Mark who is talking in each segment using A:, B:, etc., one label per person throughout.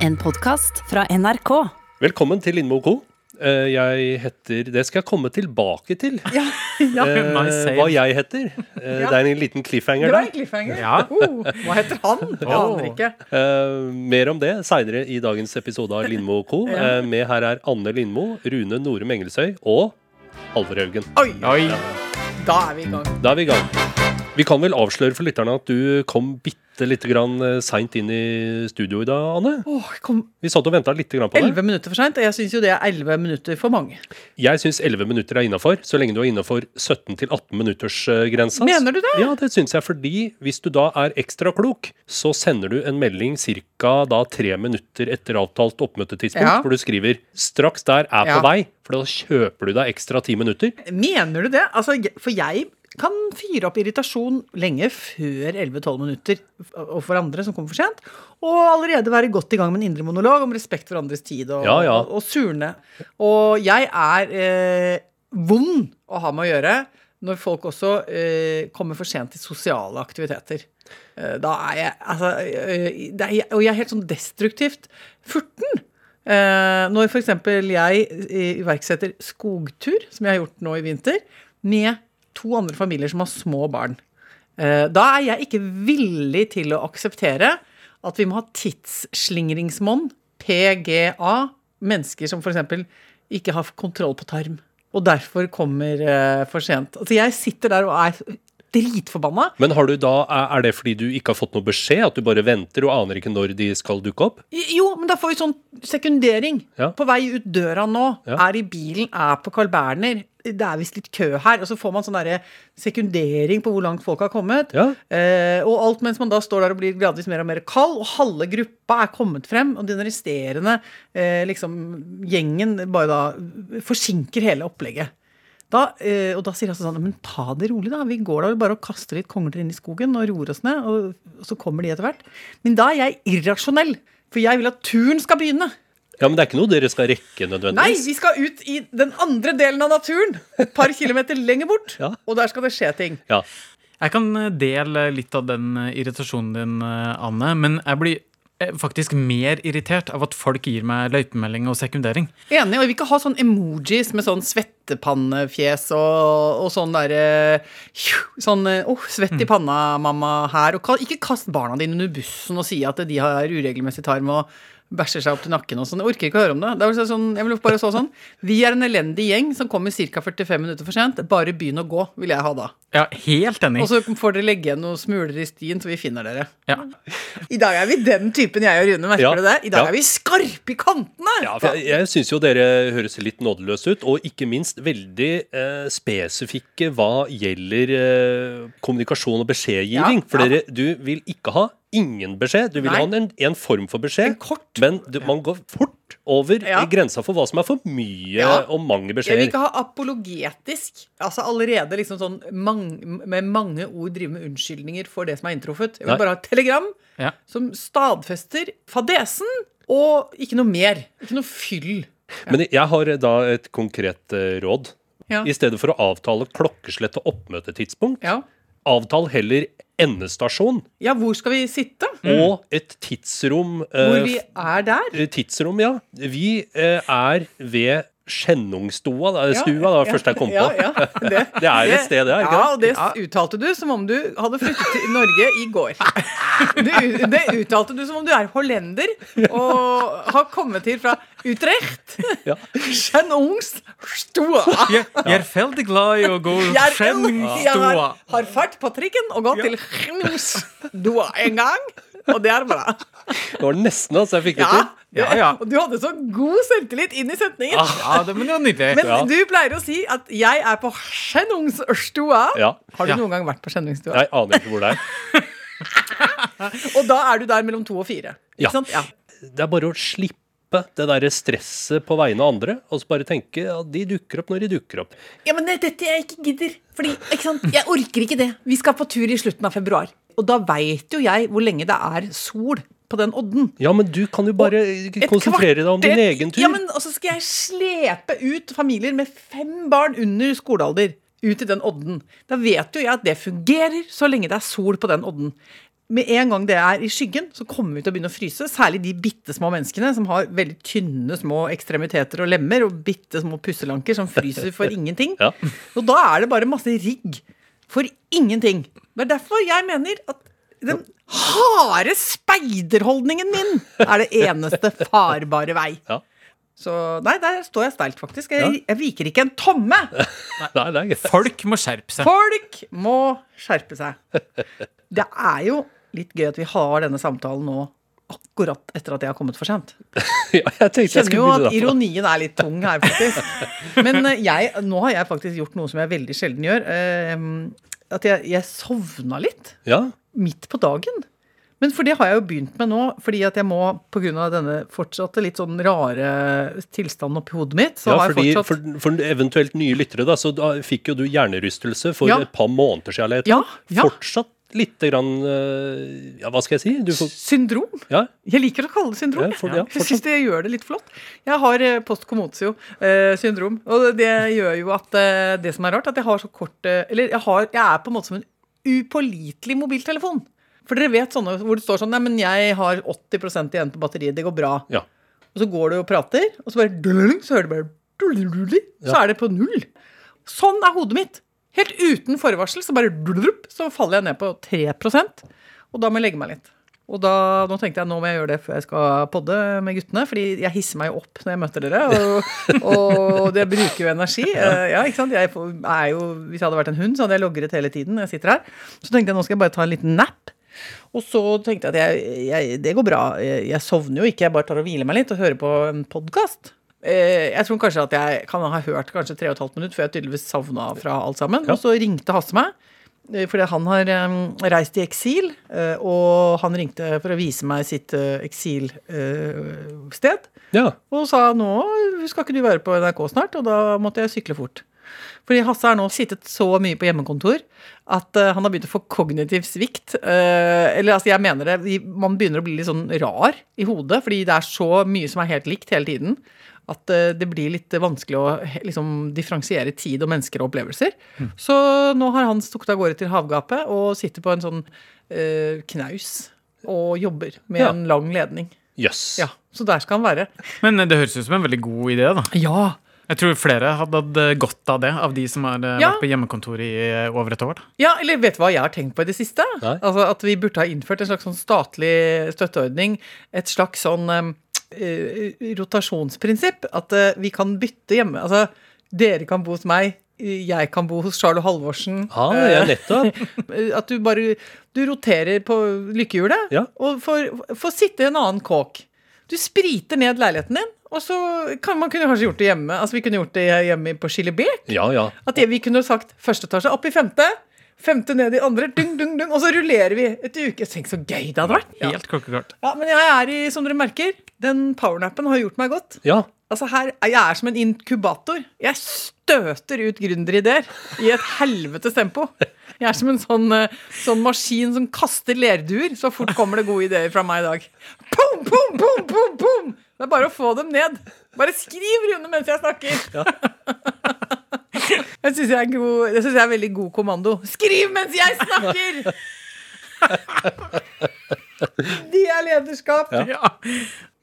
A: En podkast fra NRK.
B: Velkommen til Lindmo Co. Eh, Jeg heter Det skal jeg komme tilbake til.
C: Ja, ja.
B: eh, hva jeg heter. Eh, Det er en liten cliffhanger der.
C: cliffhanger.
D: Ja.
C: Oh, hva heter han? Jeg
D: Oh.
C: aner ikke.
B: Eh, mer om det seinere i dagens episode av Lindmo Co. Eh, med her er Anne Lindmo, Rune Norum Engelsøy og Halvor Haugen.
C: Oi,
D: Oi.
C: da er vi i gang.
B: Da er vi i gang. Vi kan vel avsløre for lytterne at du kom bitte lite grann seint inn i studio i dag, Anne.
C: Åh, kom
B: Vi satt og venta litt på deg.
C: 11 minutter for seint, og jeg syns jo det er 11 minutter for mange.
B: Jeg syns 11 minutter er innafor, så lenge du er innafor 17-18 minutters eh, grensa.
C: Mener du det?
B: Ja, det syns jeg, fordi hvis du da er ekstra klok, så sender du en melding ca. da tre minutter etter avtalt oppmøtetidspunkt,
C: Ja.
B: hvor du skriver 'straks der er på vei', for da kjøper du deg ekstra ti minutter.
C: Mener du det? Altså, for jeg kan fyre opp irritasjon lenge før 11-12 minutter overfor andre som kommer for sent, og allerede være godt i gang med en indre monolog om respekt for andres tid og,
B: Ja, ja.
C: og, og surne. Og jeg er eh, vond å ha med å gjøre når folk også eh, kommer for sent til sosiale aktiviteter. Eh, da er jeg altså eh, er, Og jeg er helt sånn destruktivt furten. Eh, når f.eks. jeg eh, iverksetter skogtur, som jeg har gjort nå i vinter, med to andre familier som har små barn. Eh, da er jeg ikke villig til å akseptere at vi må ha tidsslingringsmonn, PGA, mennesker som f.eks. ikke har kontroll på tarm, og derfor kommer eh, for sent. Altså, jeg sitter der og er dritforbanna.
B: Men har du da, er det fordi du ikke har fått noe beskjed? At du bare venter og aner ikke når de skal dukke opp?
C: Jo, men da får vi sånn sekundering.
B: Ja.
C: På vei ut døra nå,
B: Ja.
C: er i bilen, er på Carl Berner. Det er visst litt kø her. Og så får man sånn sekundering på hvor langt folk har kommet.
B: Ja.
C: Eh, og alt mens man da står der og blir gradvis mer og mer kald, og halve gruppa er kommet frem, og den resterende eh, liksom gjengen bare da forsinker hele opplegget. Da, eh, og da sier jeg sånn Men ta det rolig, da. Vi går da bare og kaster litt kongler inn i skogen og roer oss ned, og, så kommer de etter hvert. Men da er jeg irrasjonell, for jeg vil at turen skal begynne.
B: Ja, Men det er ikke noe dere skal rekke nødvendigvis?
C: Nei, vi skal ut i den andre delen av naturen. Et par kilometer lenger bort.
B: Ja.
C: Og der skal det skje ting.
B: Ja.
D: Jeg kan dele litt av den irritasjonen din, eh, Anne, men jeg blir faktisk mer irritert av at folk gir meg løypemelding og sekundering.
C: Enig. Og vi vil ikke ha sånn emojis med sånn svettepannefjes og, og sånn derre Sånn åh, oh, svett i panna, mamma, her. Og ikke kast barna dine under bussen og si at de har uregelmessig tarm og bæsjer seg opp til nakken og sånn. Jeg orker ikke å høre om det. det er sånn, jeg vil bare så sånn. Vi er en elendig gjeng som kommer ca. 45 minutter for sent. Bare begynn å gå, vil jeg ha da.
D: Ja, helt enig.
C: Og så får dere legge igjen noen smuler i stien, så vi finner dere.
D: Ja.
C: I dag er vi den typen jeg og Rune, merker
B: Ja,
C: du det? I dag
B: ja.
C: er vi skarpe i kantene!
B: Ja, for jeg jeg syns jo dere høres litt nådeløse ut, og ikke minst veldig eh, spesifikke hva gjelder eh, kommunikasjon og beskjedgiving.
C: Ja,
B: for dere, du vil ikke ha ingen beskjed. Du vil
C: Nei.
B: ha en, en form for beskjed,
C: En kort.
B: men du, man går fort over
C: Ja.
B: grensa for hva som er for mye
C: Ja.
B: og mange
C: Jeg vil
B: beskjeder.
C: ikke ha apologetisk. Altså allerede liksom sånn mang, med mange ord drive med unnskyldninger for det som er inntruffet. Jeg vil
B: Nei.
C: bare ha et telegram
D: Ja.
C: som stadfester fadesen, og ikke noe mer. Ikke noe fyll.
B: Men jeg har da et konkret eh, råd.
C: Ja.
B: I stedet for å avtale klokkeslett og oppmøtetidspunkt,
C: Ja.
B: Avtal heller endestasjon
C: ja, hvor skal vi sitte?
B: og et tidsrom. eh,
C: Hvor vi er der?
B: Tidsrom, ja. Vi eh, er ved Skjennungstua. Det er stua, det var det første jeg kom på.
C: Ja, ja, det,
B: Det er et sted, det, ikke
C: Ja, og det uttalte du som om du hadde flyttet til Norge i går. Du, det uttalte du som om du er hollender og har kommet hit fra Utrecht.
B: Ja.
C: Skjennungstua.
D: Jeg, jeg er veldig glad i å gå
C: er- jeg har, har fart på trikken og gått til Skjennungstua en gang, og det er bra.
B: Det var nesten altså jeg fikk det
C: Ja,
B: til.
D: Ja, ja.
C: Og du hadde så god selvtillit inn i setningen.
D: Ja, det, men det var nydelig.
C: Men
B: Ja.
C: du pleier å si at 'jeg er på Skjennungstua'.
B: Ja.
C: Har du
D: Ja.
C: noen gang vært på Skjennungstua?
B: Jeg aner ikke hvor det er.
C: Og da er du der mellom to og fire. Ikke
B: Ja.
C: sant? Ja.
B: Det er bare å slippe det derre stresset på vegne av andre, og så bare tenke at de dukker opp når de dukker opp.
C: ja, men det er dette jeg ikke gidder. Fordi, ikke sant? Jeg orker ikke det. Vi skal på tur i slutten av februar. Og da veit jo jeg hvor lenge det er sol på den odden.
B: Ja, men du kan jo bare konsentrere deg om din egen tur.
C: Ja, men Og så skal jeg slepe ut familier med fem barn under skolealder ut i den odden. Da vet jo jeg at det fungerer så lenge det er sol på den odden. med en gang det er i skyggen, så kommer vi til å begynne å fryse. Særlig de bitte små menneskene som har veldig tynne små ekstremiteter og lemmer, og bitte små pusselanker som fryser for ingenting.
B: Ja.
C: Og da er det bare masse rigg for ingenting. Det er derfor jeg mener at den harde speiderholdningen min er det eneste farbare vei.
B: Ja.
C: Så nei, der står jeg steilt, faktisk. Jeg, jeg viker ikke en tomme!
B: Nei, det er greit.
D: Folk må skjerpe seg.
C: Folk må skjerpe seg. Det er jo litt gøy at vi har denne samtalen nå akkurat etter at jeg har kommet for sent.
B: Ja, jeg tenkte jeg
C: Kjenner jo at ironien er litt tung her, faktisk. Men eh, jeg, nå har jeg faktisk gjort noe som jeg veldig sjelden gjør. eh, At jeg, jeg sovna litt
B: Ja,
C: midt på dagen. Men for det har jeg jo begynt med nå, fordi at jeg må pga. denne fortsatte litt sånn rare tilstanden oppi hodet mitt, så
B: ja
C: har jeg
B: fordi,
C: fortsatt
B: for, for eventuelt nye lyttere, da, så da fikk jo du hjernerystelse for
C: Ja.
B: et par måneder siden. Eller
C: Ja, ja.
B: Fortsatt lite grann eh, Ja, hva skal jeg si? Du får,
C: Syndrom.
B: ja,
C: Jeg liker å kalle det syndrom.
B: Ja, for- ja,
C: jeg syns det gjør det litt flott. Jeg har eh, post commotio-syndrom. og det gjør jo at eh, det som er rart, at jeg har så kort eh, Eller jeg, har, jeg er på en måte som en upålitelig mobiltelefon. For dere vet sånne hvor det står sånn Nei, men jeg har 80% igjen på batteriet. Det går bra.
B: ja.
C: Og så går du og prater, og så bare Så hører du bare Så er det på null. Sånn er hodet mitt. Helt uten forvarsel så bare så faller jeg ned på 3 Og da må jeg legge meg litt. Og da, nå tenkte jeg nå må jeg gjøre det før jeg skal podde med guttene, fordi jeg hisser meg jo opp når jeg møter dere, og, og det bruker jo energi. Eh, Ja, ikke sant? Jeg er jo, hvis jeg hadde vært en hund, så hadde jeg logret hele tiden når jeg sitter her. Så tenkte jeg nå skal jeg bare ta en liten nap. Og så tenkte jeg at jeg, jeg, det går bra. Jeg, jeg sovner jo ikke, jeg bare tar og hviler meg litt og hører på en podkast. Eh, jeg tror kanskje at jeg kan ha hørt kanskje tre og et halvt minutt før jeg tydeligvis savna fra alt sammen. Og så ringte Hasse meg, eh, fordi han har eh, reist i eksil. eh, og han ringte for å vise meg sitt eh, eksilsted.
B: ja.
C: Og sa nå skal ikke du være på NRK snart, og da måtte jeg sykle fort. Fordi Hasse har nå sittet så mye på hjemmekontor at eh, han har begynt å få kognitiv svikt. Eh, eller altså, jeg mener det, man begynner å bli litt sånn rar i hodet, fordi det er så mye som er helt likt hele tiden. At eh, det blir litt vanskelig å liksom, differensiere tid og mennesker og opplevelser. Så nå har han stukket av gårde til havgapet og sitter på en sånn eh, knaus og jobber med
B: Ja.
C: en lang ledning.
B: Jøss.
C: Ja, Så der skal han være.
D: Men det høres ut som en veldig god idé, da.
C: Ja,
D: Jeg tror flere hadde hatt eh, godt av det, av de som har eh,
C: Ja.
D: vært på hjemmekontor i over et år. Da.
C: Ja, eller vet du hva jeg har tenkt på i det siste? Altså At vi burde ha innført en slags sånn statlig støtteordning. Et slags sånn rotasjonsprinsipp. At eh, vi kan bytte hjemme. Altså, dere kan bo hos meg. Jeg kan bo hos Charlo Halvorsen.
B: Ah, ja,
C: Eh,
B: nettopp.
C: At du bare Du roterer på lykkehjulet
B: Ja.
C: og får, får sitte i en annen kåk. Du spriter ned leiligheten din, og så kan man kunne kanskje gjort det hjemme. Altså Vi kunne gjort det hjemme på Skillebekk.
B: Ja, ja.
C: At vi kunne sagt første etasje opp i femte, femte ned i andre, dung, dung, dung, og så rullerer vi et uke. Tenk så gøy det hadde vært. Ja.
D: Helt klokkeklart.
C: ja, Men jeg er i, som dere merker, den powernappen har gjort meg godt.
B: Ja,
C: Altså her, Jeg er som en inkubator. Jeg støter ut gründerideer i et helvetes tempo. Jeg er som en sånn, eh, sånn maskin som kaster lerduer. Så fort kommer det gode ideer fra meg i dag. Pum, pum, pum, pum, pum! Det er bare å få dem ned. Bare skriv Rune mens jeg snakker. Jeg syns jeg, det jeg er veldig god kommando. Skriv mens jeg snakker! Det er lederskap.
D: Ja.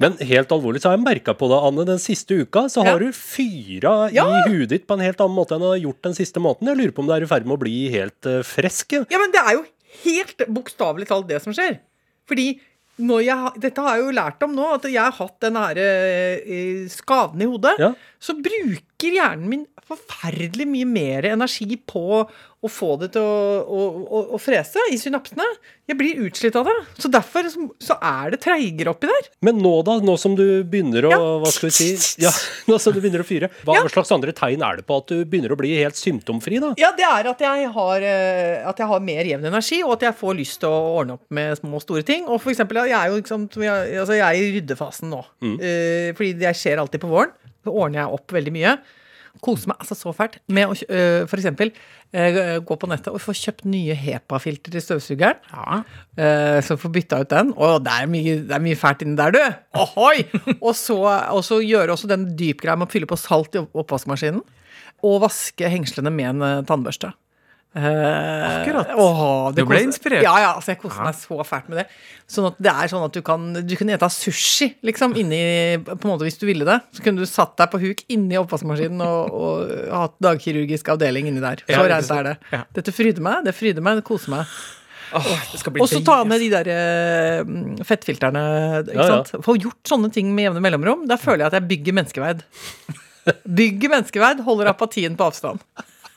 B: Men helt alvorlig så har jeg merka på det, Anne. Den siste uka så har
C: Ja.
B: du fyra
C: Ja.
B: i huet ditt på en helt annen måte enn du har gjort den siste måneden. Jeg lurer på om du er i ferd med å bli helt uh, frisk. ja.
C: Ja, men det er jo helt bokstavelig talt det som skjer. Fordi jeg, dette har jeg jo lært om nå, at jeg har hatt den her eh, skaden i hodet.
B: Ja.
C: Så bruker hjernen min forferdelig mye mer energi på å få det til å, å, å, å frese i synapsene. Jeg blir utslitt av det. Så derfor så, er det treigere oppi der.
B: Men nå da, nå som du begynner å
C: Ja.
B: Hva skal vi si? Ja, nå som du begynner å fyre. Hva
C: Ja.
B: slags andre tegn er det på at du begynner å bli helt symptomfri, da?
C: Ja, det er at jeg har, eh, at jeg har mer jevn energi, og at jeg får lyst til å ordne opp med små og store ting. Og for eksempel, jeg er jo liksom, jeg, altså jeg er i ryddefasen nå. Mm. fordi det skjer alltid på våren. Så ordner jeg opp veldig mye. Koser meg altså så fælt med å eh, for eksempel eh, gå på nettet og få kjøpt nye HEPA-filter til støvsugeren.
D: Ja.
C: Eh, så få bytta ut den. Og det er mye, det er mye fælt inni der, du! Ohoi! og, så, og så gjøre også den dypgreia med å fylle på salt i oppvaskmaskinen. Og vaske hengslene med en tannbørste. Akkurat.
D: Du ble inspirert.
C: Ja, ja, altså jeg koser meg så fælt med det. Sånn at det er sånn at du kan Du kunne ete sushi, liksom, inni På en måte hvis du ville det. Så kunne du satt deg på huk inni oppvaskmaskinen og, og hatt dagkirurgisk avdeling inni der. Så
D: Ja, reint
C: er det.
D: Ja.
C: Dette fryder meg. Det fryder meg, det koser meg. Og så ta ned de der eh, fettfilterne. Ikke
B: Ja, ja.
C: sant? Få gjort sånne ting med jevne mellomrom. Da føler jeg at jeg bygger menneskeverd. Bygger menneskeverd, holder apatien på avstand.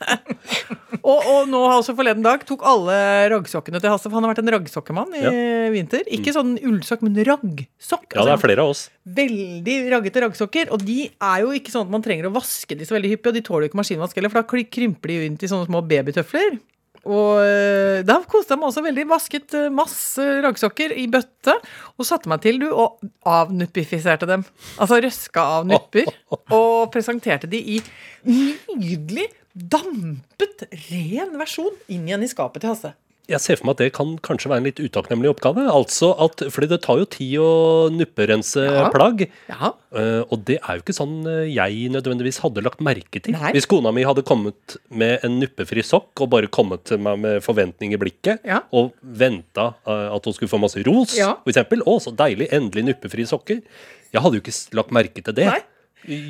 C: og, og nå altså forleden dag tok alle raggsokkene til Hasse, for han har vært en raggsokkemann i vinter. Ikke sånn ullsokk, men raggsokk.
B: Ja, det er flere av oss.
C: Veldig raggete raggsokker. Og de er jo ikke sånn at man trenger å vaske de så veldig hyppig, og de tåler jo ikke maskinvask heller, for da krymper de jo inn til sånne små babytøfler. Og øh, da koste jeg meg også veldig. Vasket øh, masse raggsokker i bøtte. Og satte meg til, du, og avnuppifiserte dem. Altså røska av nupper. Og presenterte de i nydelig, dampet, ren versjon inn igjen i skapet til Hasse.
B: Jeg ser for meg at det kan kanskje være en litt utakknemlig oppgave. Altså at, fordi det tar jo tid å nupperense
C: Ja.
B: plagg.
C: Ja.
B: eh, og det er jo ikke sånn eh, jeg nødvendigvis hadde lagt merke til.
C: Nei.
B: Hvis kona mi hadde kommet med en nuppefri sokk og bare kommet til meg med forventning i blikket,
C: Ja.
B: og venta eh, at hun skulle få masse ros,
C: Ja.
B: eksempel. Å, så deilig, endelig nuppefrie sokker. Jeg hadde jo ikke lagt merke til det.
C: Nei.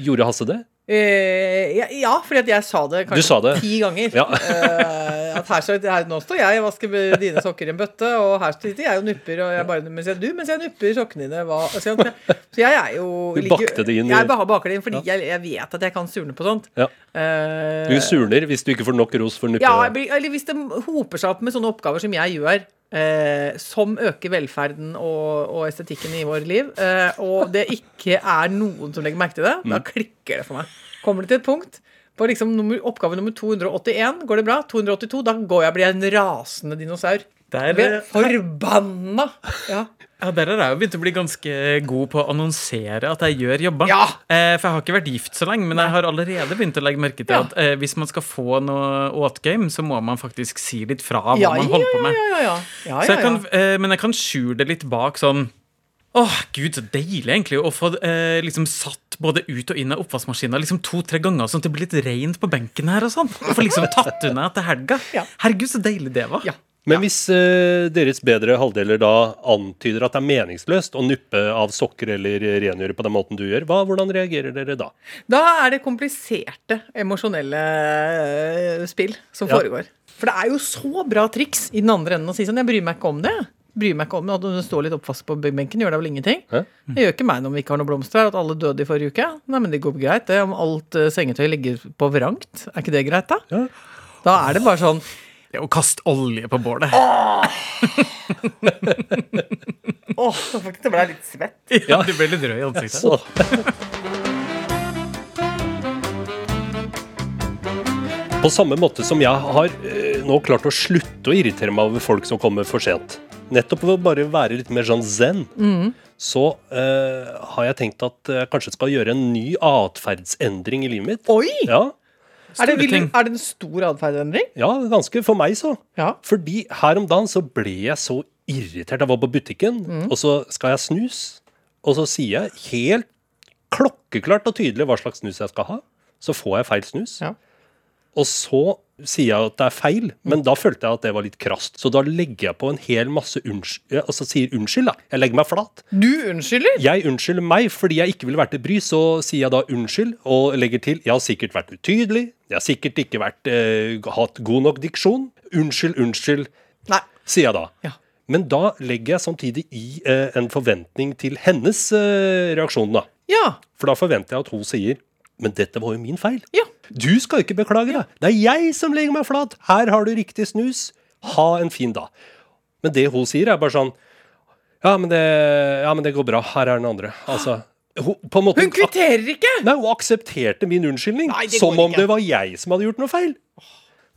B: Gjorde Hasse det?
C: Eh, ja, ja, fordi jeg sa det kanskje
B: sa det.
C: ti ganger.
B: Ja.
C: uh, at her, her, nå står jeg og vasker dine sokker i en bøtte, og her sitter jeg og nupper, og jeg bare mens jeg, du, mens jeg nupper sokkene dine. Hva, så jeg, så jeg er jo
B: Du bakte det inn
C: Jeg baker det inn fordi jeg, jeg vet at jeg kan surne på sånt.
B: Ja.
C: Uh,
B: Du surner hvis du ikke får nok ros for nuppe...
C: ja, eller hvis det hoper seg opp med sånne oppgaver som jeg gjør, eh, som øker velferden og, og estetikken i vårt liv, eh, og det ikke er noen som legger merke til det, da
B: Mm.
C: klikker det for meg. Kommer det til et punkt på liksom nummer, oppgave nummer 281, går det bra? 282, da går jeg og blir en rasende dinosaur.
D: Der,
C: Vi blir
D: eh,
C: forbanna! Ja.
D: Ja, Der har jeg jo begynt å bli ganske god på å annonsere at jeg gjør jobber.
C: Ja.
D: Eh, for jeg har ikke vært gift så lenge, men jeg har allerede begynt å legge merke til
C: Ja.
D: at eh, hvis man skal få noe åtgame, så må man faktisk si litt fra hva
C: Ja,
D: man holder på med.
C: ja, ja, ja. ja,
D: Så
C: ja,
D: jeg kan, eh, men jeg kan skjule det litt bak sånn Åh, gud, så deilig egentlig å få eh, liksom satt både ut og inn av oppvaskmaskina liksom to-tre ganger, sånn at det blir litt rent på benken her og sånn. Og få liksom tatt unna etter helga.
C: Ja.
D: Herregud, så deilig det var.
C: Ja.
B: Men hvis eh, deres bedre halvdeler da antyder at det er meningsløst å nuppe av sokker eller rengjøre på den måten du gjør, hva, hvordan reagerer dere da?
C: Da er det kompliserte emosjonelle øh, spill som
B: Ja.
C: foregår. For det er jo så bra triks i den andre enden å si sånn Jeg bryr meg ikke om det. Bryr meg ikke om At du står litt oppvask på benken, gjør det vel ingenting.
B: Hæ?
C: Det gjør ikke meg noe om vi ikke har noe blomster her, at alle døde i forrige uke. Nei, men det går greit, det. Om alt uh, sengetøy ligger på vrangt. Er ikke det greit, da?
B: Ja.
C: Da er det bare sånn
D: Det er å kaste olje på bålet.
C: Åh, så faktisk ble jeg litt svett.
D: Ja, du ble litt rød i ansiktet.
B: Så. På samme måte som jeg har eh, nå klart å slutte å irritere meg over folk som kommer for sent. Nettopp ved å bare være litt mer sånn zen. Så eh, har jeg tenkt at jeg kanskje skal gjøre en ny atferdsendring i livet mitt.
C: Oi!
B: Ja,
C: Er det, er det en stor atferdsendring?
B: ja, ganske for meg, så.
C: Ja.
B: Fordi her om dagen så ble jeg så irritert. Jeg var på butikken, og så skal jeg snus. Og så sier jeg helt klokkeklart og tydelig hva slags snus jeg skal ha. Så får jeg feil snus.
C: Ja.
B: Og så sier jeg at det er feil, men da følte jeg at det var litt krast. Så da legger jeg på en hel masse unnskyld, altså sier unnskyld, da. Jeg legger meg flat.
C: Du unnskylder?
B: Jeg unnskylder meg fordi jeg ikke ville vært til bry, så sier jeg da unnskyld og legger til jeg har sikkert vært utydelig, jeg har sikkert ikke vært, eh, hatt god nok diksjon. Unnskyld, unnskyld,
C: Nei.
B: sier jeg da.
C: Ja.
B: Men da legger jeg samtidig i eh, en forventning til hennes eh, reaksjon, da.
C: Ja.
B: For da forventer jeg at hun sier Men dette var jo min feil.
C: Ja.
B: Du skal ikke beklage deg. Det er jeg som legger meg flat. Her har du riktig snus. Ha en fin dag. Men det hun sier, er bare sånn Ja, men det, ja, men det går bra. Her er den andre. Altså hun, måte,
C: Hun kvitterer ikke!
B: Nei, Hun aksepterte min unnskyldning
C: Nei,
B: som om
C: ikke.
B: det var jeg som hadde gjort noe feil.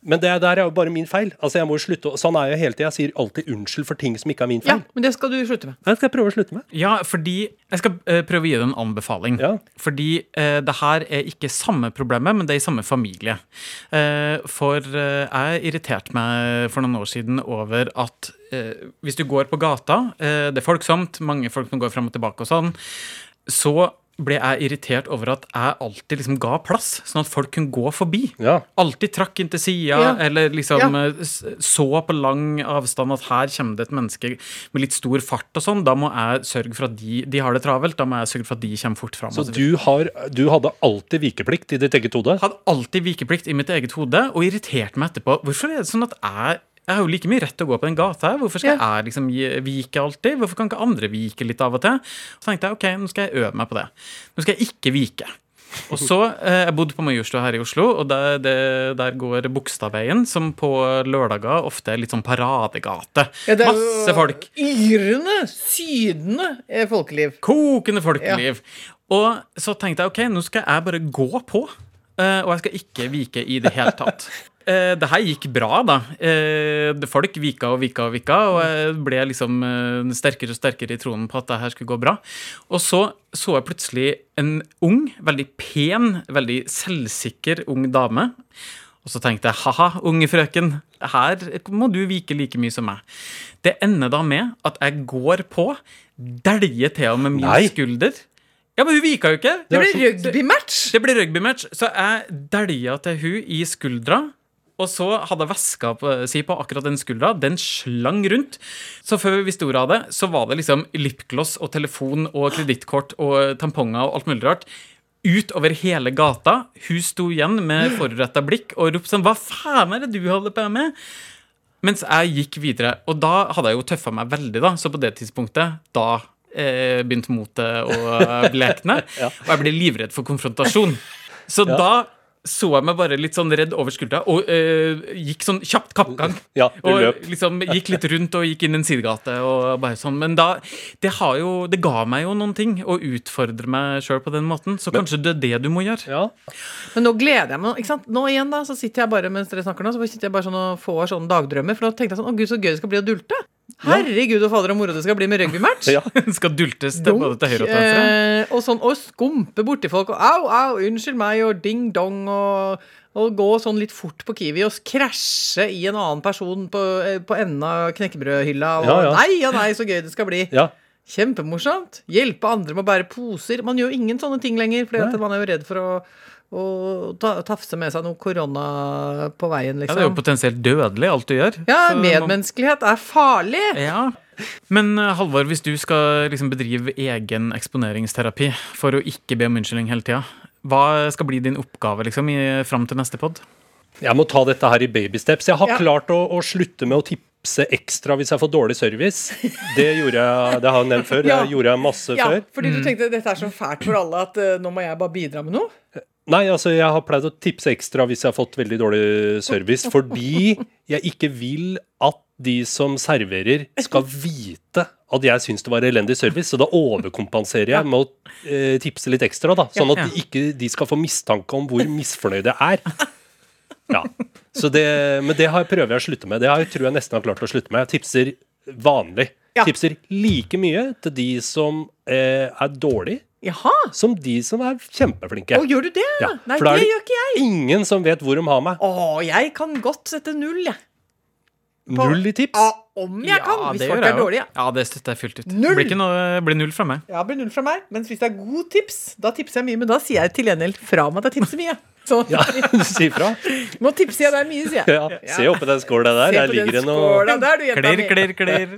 B: Men det der er jo bare min feil. Altså jeg må jo slutte å- Sånn er jeg hele tida. Jeg sier alltid unnskyld for ting som ikke er min feil.
C: Ja, men det skal du slutte med.
B: Det skal jeg prøve å slutte med.
D: Ja, fordi Jeg skal eh, prøve å gi deg en anbefaling.
B: Ja.
D: Fordi uh, det her er ikke samme problemet, men det er i samme familie. Uh, for eh, jeg irriterte meg for noen år siden over at eh, hvis du går på gata, det er folksomt, mange folk som går fram og tilbake og sånn, så ble jeg irritert over at jeg alltid liksom ga plass, sånn at folk kunne gå forbi.
B: Ja.
D: Alltid trakk inn til sida,
C: Ja.
D: eller liksom
C: Ja.
D: eh, så på lang avstand at her kommer det et menneske med litt stor fart og sånn. Da må jeg sørge for at de, de har det travelt. Da må jeg sørge for at de kommer fort fram.
B: Så
D: så
B: du, har, du hadde alltid vikeplikt i ditt eget hode?
D: hadde alltid vikeplikt i mitt eget hode og irriterte meg etterpå. Hvorfor er det sånn at jeg jeg har jo like mye rett til å gå på den gata her. Hvorfor skal jeg liksom vike alltid? Hvorfor kan ikke andre vike litt av og til? Så tenkte jeg ok, nå skal jeg øve meg på det. Nå skal jeg ikke vike. Og så, eh, Jeg bodde på Majorstua her i Oslo, og der, det, der går Bogstadveien, som på lørdager ofte er litt sånn paradegate.
C: Ja, det er
D: Masse
C: jo
D: folk.
C: Yrende, sydende eh, folkeliv.
D: Kokende folkeliv. Og så tenkte jeg ok, nå skal jeg bare gå på, eh, og jeg skal ikke vike i det hele tatt. Eh, det her gikk bra, da. Eh, folk vika og vika og vika, og jeg ble liksom eh, sterkere og sterkere i troen på at det her skulle gå bra. Og så så jeg plutselig en ung, veldig pen, veldig selvsikker ung dame. Og så tenkte jeg haha, unge frøken, her må du vike like mye som meg. Det ender da med at jeg går på, dæljer til med min
B: Nei.
D: skulder. Ja, men hun vika jo ikke.
C: Det blir rugbymatch!
D: Det ble rugbymatch, så jeg dælja til hun i skuldra. Og så hadde jeg veska på, si på akkurat den skuldra. Den slang rundt. Så før vi visste ordet av det, så var det liksom lipgloss og telefon og kredittkort og tamponger og alt mulig rart. Utover hele gata. Hun sto igjen med foruretta blikk og ropte sånn Hva faen er det du holder på med? Mens jeg gikk videre. Og da hadde jeg jo tøffa meg veldig, da. Så på det tidspunktet, da eh, begynte motet å blekne. Og jeg ble livredd for konfrontasjon. Så
B: Ja.
D: da så jeg meg bare litt sånn redd over skuldra og eh, gikk sånn kjapt kappgang.
B: Ja,
D: og liksom gikk litt rundt og gikk inn en sidegate og bare sånn. Men da Det har jo Det ga meg jo noen ting å utfordre meg sjøl på den måten. Så kanskje det er det du må gjøre.
B: Ja.
C: Men nå gleder jeg meg. ikke sant? Nå igjen da, så sitter jeg bare mens dere snakker nå, så sitter jeg bare sånn og får sånne dagdrømmer. For nå tenkte jeg sånn Å, gud, så gøy det skal bli å dulte. Herregud og fader og moro det skal bli med rugbymatch.
B: Ja.
D: Skal dultes til både til høyre og til venstre.
C: eh, og sånn, og skumpe borti folk, og au, au, unnskyld meg, og ding dong, og, og gå sånn litt fort på Kiwi og krasje i en annen person på, eh, på enden av knekkebrødhylla. Og
B: Ja, ja.
C: nei og nei, så gøy det skal bli.
B: ja.
C: Kjempemorsomt. Hjelpe andre med å bære poser. Man gjør jo ingen sånne ting lenger, for man er jo redd for å, ta, tafse med seg noe korona på veien, liksom.
D: Ja, det er jo
C: liksom.
D: potensielt dødelig, alt du gjør.
C: Ja,
D: Så
C: medmenneskelighet er farlig.
D: Ja. Men eh, Halvor, hvis du skal liksom bedrive egen eksponeringsterapi for å ikke be om unnskyldning hele tida, hva skal bli din oppgave liksom i, fram til neste pod?
B: Jeg må ta dette her i babysteps. Jeg har
C: Ja.
B: klart å, å slutte med å tipse ekstra hvis jeg får dårlig service. Det gjorde jeg, det har jeg nevnt før.
C: Ja.
B: Det gjorde jeg masse
C: Ja,
B: før.
C: fordi du tenkte dette er så fælt for alle at uh, nå må jeg bare bidra med noe?
B: Nei, altså jeg har pleid å tipse ekstra hvis jeg har fått veldig dårlig service, fordi jeg ikke vil at de som serverer, skal vite at jeg syns det var elendig service. Så da overkompenserer jeg med å eh, tipse litt ekstra, da. Sånn at de ikke de skal få mistanke om hvor misfornøyde jeg er. Ja. Så det, men det har, prøver jeg å slutte med. Det har, jeg tror jeg nesten har klart å slutte med. Jeg tipser vanlig.
C: Ja.
B: Tipser like mye til de som eh, er dårlige,
C: Jaha.
B: som de som er kjempeflinke.
C: Å, gjør du det?
B: Ja,
C: Nei,
B: for da
C: det gjør ikke jeg.
B: Ingen som vet hvor de har meg.
C: Å, jeg kan godt sette null, jeg. På-
B: Null i tips.
C: Ja, om jeg kan, hvis folk er dårlige.
D: Ja, det støtter jeg fullt ut.
C: Null!
D: Blir, noe, blir null fra meg.
C: Ja, det blir null fra meg. Mens hvis det er god tips, da tipser jeg mye. Men da sier jeg til gjengjeld fra meg at jeg tipser mye. Så
B: Ja, si fra.
C: nå tipser jeg deg mye, sier jeg.
B: Ja, se oppi den skåla der. Der ligger det noe
C: der,
D: Klir, klir, klir.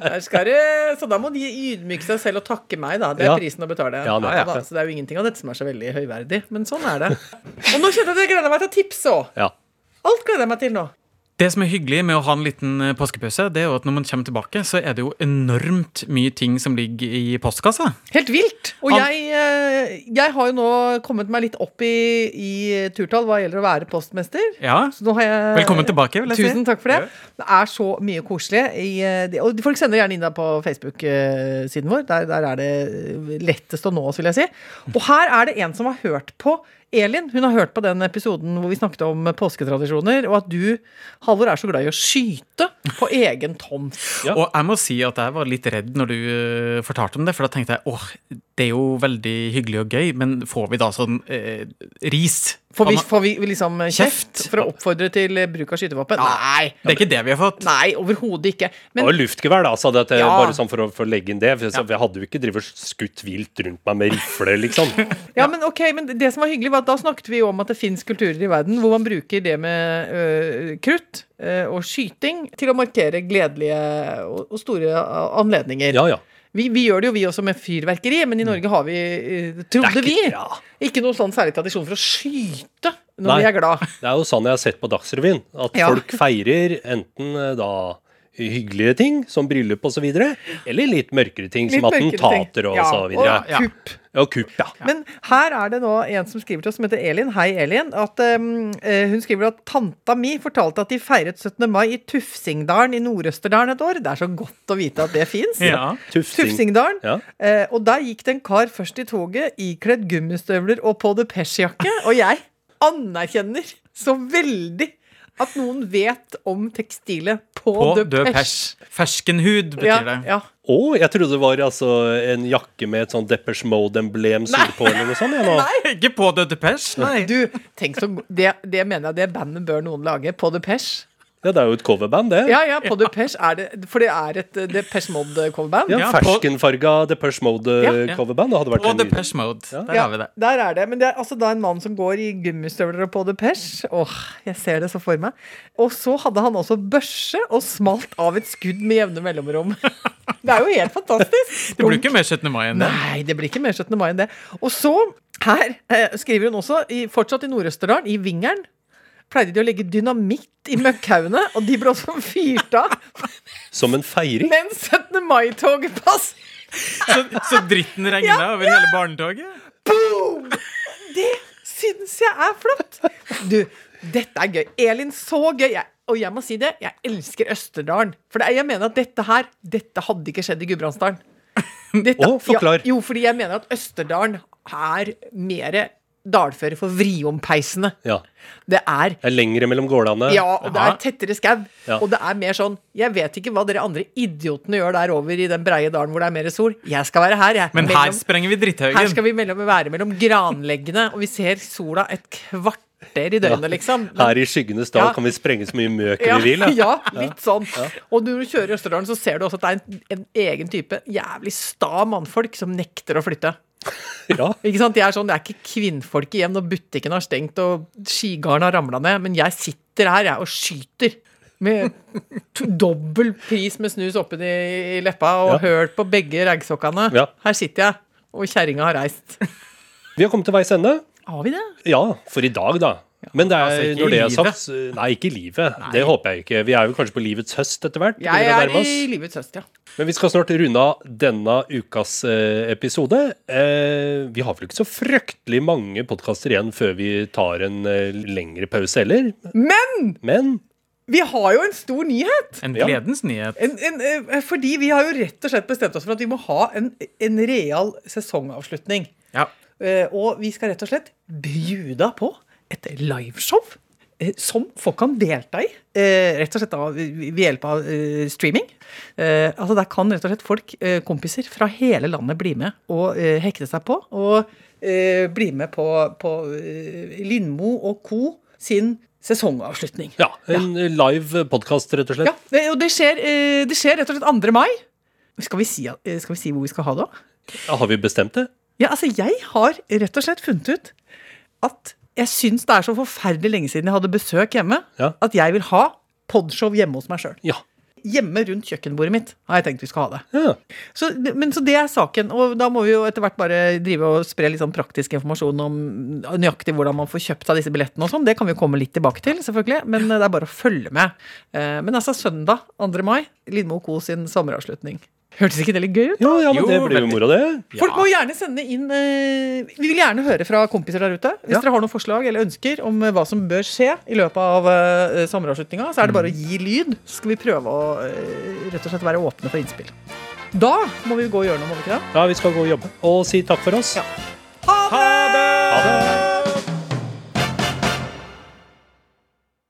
C: Det, så da må de ydmyke seg selv og takke meg, da. Det er
B: Ja.
C: prisen å betale.
B: Ja, nettopp.
C: da. Så det er jo ingenting av dette som er så veldig høyverdig. Men sånn er det. Og nå kjenner jeg at jeg gleder meg til å tipse òg.
B: Ja.
C: Alt gleder jeg meg til nå.
D: Det som er hyggelig med å ha en liten eh, påskepause, det er jo at når man kommer tilbake, så er det jo enormt mye ting som ligger i postkassa.
C: Helt vilt. Og jeg, eh, jeg har jo nå kommet meg litt opp i, i turtall hva gjelder å være postmester.
D: Ja.
C: Så nå har jeg
D: Velkommen tilbake, vil jeg si.
C: Tusen takk for det. Det er så mye koselig. I, eh, og folk sender gjerne inn da på Facebook-siden vår. Der, der er det lettest å nå oss, vil jeg si. Og her er det en som har hørt på Elin. Hun har hørt på den episoden hvor vi snakket om påsketradisjoner, og at du, Halvor, er så glad i å skyte på egen tomt.
B: Ja.
D: Og jeg må si at jeg var litt redd når du eh, fortalte om det, for da tenkte jeg åh, det er jo veldig hyggelig og gøy, men får vi da sånn eh, ris
C: Får vi,
D: Får
C: vi liksom kjeft
D: Kjeft?
C: for å oppfordre til eh, bruk av skytevåpen? Nei.
D: Det er ikke det vi har fått.
C: Nei, overhodet ikke. Men
B: Og luftgevær, da, sa det at
C: Ja.
B: bare sånn for å, for å legge inn det. For jeg, jeg hadde jo ikke drivet og skutt vilt rundt meg med rifle, liksom.
C: Ja, men ok, men det som var hyggelig var at Da snakket vi jo om at det fins kulturer i verden hvor man bruker det med øh, krutt øh, og skyting til å markere gledelige og, og store anledninger.
B: Ja, ja.
C: Vi, vi gjør det jo vi også med fyrverkeri, men i Norge har vi, øh, trodde vi,
B: ikke- ja.
C: ikke noen sånn særlig tradisjon for å skyte når
B: Nei.
C: vi er glad.
B: Det er jo sånn jeg har sett på Dagsrevyen. At
C: Ja.
B: folk feirer enten eh, da hyggelige ting, som bryllup osv., eller litt mørkere ting,
C: Litt
B: som attentater og
C: Ja,
B: så videre.
C: og kupp.
B: Ja, og kupp, ja.
C: Men her er det nå en som skriver til oss, som heter Elin. Hei, Elin. At, um, eh, hun skriver at tanta mi fortalte at de feiret 17. mai i Tufsingdalen i Nord-Østerdalen et år. Det er så godt å vite at det fins.
D: Ja.
B: Tufsing.
C: Tufsingdalen.
B: Ja.
C: Uh, og der gikk det en kar først i toget ikledd gummistøvler og på depeche-jakke. Og jeg anerkjenner så veldig at noen vet om tekstilet på,
D: På
C: depeche.
D: død pers. Ferskenhud betyr
C: Ja,
D: det.
C: ja.
B: Å, jeg trodde det var altså en jakke med et sånn Deppers Mode-emblem sydpå eller noe sånt. Ja, nå.
D: Ikke på død pers. Nei.
C: Du, tenk så det, det mener jeg det bandet bør noen lage. På depeche.
B: Ja, det er jo et coverband, det.
C: Ja, ja, på Depeche er det For det er et Depeche Mode-coverband.
B: Ja, Ferskenfarga Depeche Mode-coverband.
D: Ja,
B: ja.
D: død
B: nydelig-
D: mode. Der
C: Ja,
D: har vi det.
C: der er det. Men det er altså da en mann som går i gummistøvler og på Depeche. Åh, jeg ser det så for meg. Og så hadde han også børse og smalt av et skudd med jevne mellomrom. Det er jo helt fantastisk.
D: Det blir ikke mer 17. mai enn det.
C: Nei, det blir ikke mer 17. mai enn det. Og så, her eh, skriver hun også, i, fortsatt i Nord-Østerdalen, i Vingeren, pleide de å legge dynamitt i møkkhaugene, og de ble også fyrt av
B: Som en feiring.
C: mens 17. mai-toget passer.
D: Så, så dritten regna over hele barnetoget?
C: Boom! Det syns jeg er flott. Du, dette er gøy. Elin, så gøy. Jeg, og jeg må si det, jeg elsker Østerdalen. For det, er- jeg mener at dette her, dette hadde ikke skjedd i Gudbrandsdalen. Dette-
B: Å, forklar.
C: Ja, jo, fordi jeg mener at Østerdalen er mer dalføre for vriompeisene.
B: Ja.
C: Det er
B: Det er lengre mellom gårdene.
C: ja, og det er tettere skau.
B: Ja.
C: Og det er mer sånn Jeg vet ikke hva dere andre idiotene gjør der over i den breie dalen hvor det er mer sol. Jeg skal være her, jeg.
D: Men her sprenger vi
C: her skal vi mellom, være mellom granleggene, og vi ser sola et kvarter i døgnet, liksom. Men-
B: Her i skyggenes dal
C: Ja.
B: kan vi sprenge så mye møk
C: ja,
B: vi vil. Ja.
C: ja, litt sånn. Og når du kjører i Østerdalen, så ser du også at det er en, en egen type jævlig sta mannfolk som nekter å flytte.
B: Ja.
C: Ikke sant? Jeg er sånn, Det er ikke kvinnfolk igjen, når butikken har stengt, og skigarden har ramla ned, men jeg sitter her jeg, og skyter. Med dobbel pris med snus oppi i leppa og
B: Ja.
C: hørt på begge raggsokkene.
B: Ja.
C: Her sitter jeg, og kjerringa har reist.
B: Vi har kommet til veis ende.
C: Har vi det?
B: Ja, for i dag, da. Men det er,
D: Altså, ikke
B: når det er sagt Nei, ikke i livet. Det håper jeg ikke. Vi er jo kanskje på livets høst etter hvert.
C: Jeg er i livets høst, ja.
B: Men vi skal snart runde av denne ukas eh, episode. Eh, vi har vel ikke så fryktelig mange podkaster igjen før vi tar en eh, lengre pause heller.
C: Men
B: Men
C: vi har jo en stor nyhet!
D: En gledens nyhet.
C: En, en, fordi vi har jo rett og slett bestemt oss for at vi må ha en, en real sesongavslutning.
D: Ja.
C: Eh, og vi skal rett og slett bjuda på et liveshow. eh, Som folk kan delta i, eh, rett og slett da, ved hjelp av eh, streaming. Altså Der kan rett og slett folk, kompiser fra hele landet, bli med og hekte seg på. Og bli med på, på Lindmo og co. sin sesongavslutning.
B: ja, en live podkast, rett og slett.
C: Ja, og det skjer, det skjer rett og slett 2. mai. Skal vi, si, skal vi si hvor vi skal ha det?
B: Ja, har vi bestemt det?
C: Ja, altså Jeg har rett og slett funnet ut at jeg syns det er så forferdelig lenge siden jeg hadde besøk hjemme,
B: Ja.
C: at jeg vil ha podshow hjemme hos meg sjøl.
B: Ja.
C: Hjemme rundt kjøkkenbordet mitt har jeg tenkt vi skal ha det.
B: ja.
C: Så, men så det er saken, og da må vi jo etter hvert bare drive og spre litt sånn praktisk informasjon om nøyaktig hvordan man får kjøpt seg disse billettene og sånn. Det kan vi jo komme litt tilbake til, selvfølgelig, men det er bare å følge med. Eh, Men altså søndag 2. mai, Lindmo Co. sin sommeravslutning. Hørtes ikke det litt gøy ut?
B: Ja, ja, men
D: Jo,
B: det blir jo
D: veldig.
B: moro, det.
C: Folk må gjerne sende inn eh, Vi vil gjerne høre fra kompiser der ute. Hvis
B: Ja.
C: dere har noen forslag eller ønsker om eh, hva som bør skje i løpet av eh, sommeravslutninga, så er det bare å gi lyd. Så skal vi prøve å eh, rett og slett være åpne for innspill. Da må vi gå og gjøre noe, må vi ikke det?
B: Ja, vi skal gå og jobbe. Og si takk for oss.
C: Ha det!
B: Ha det!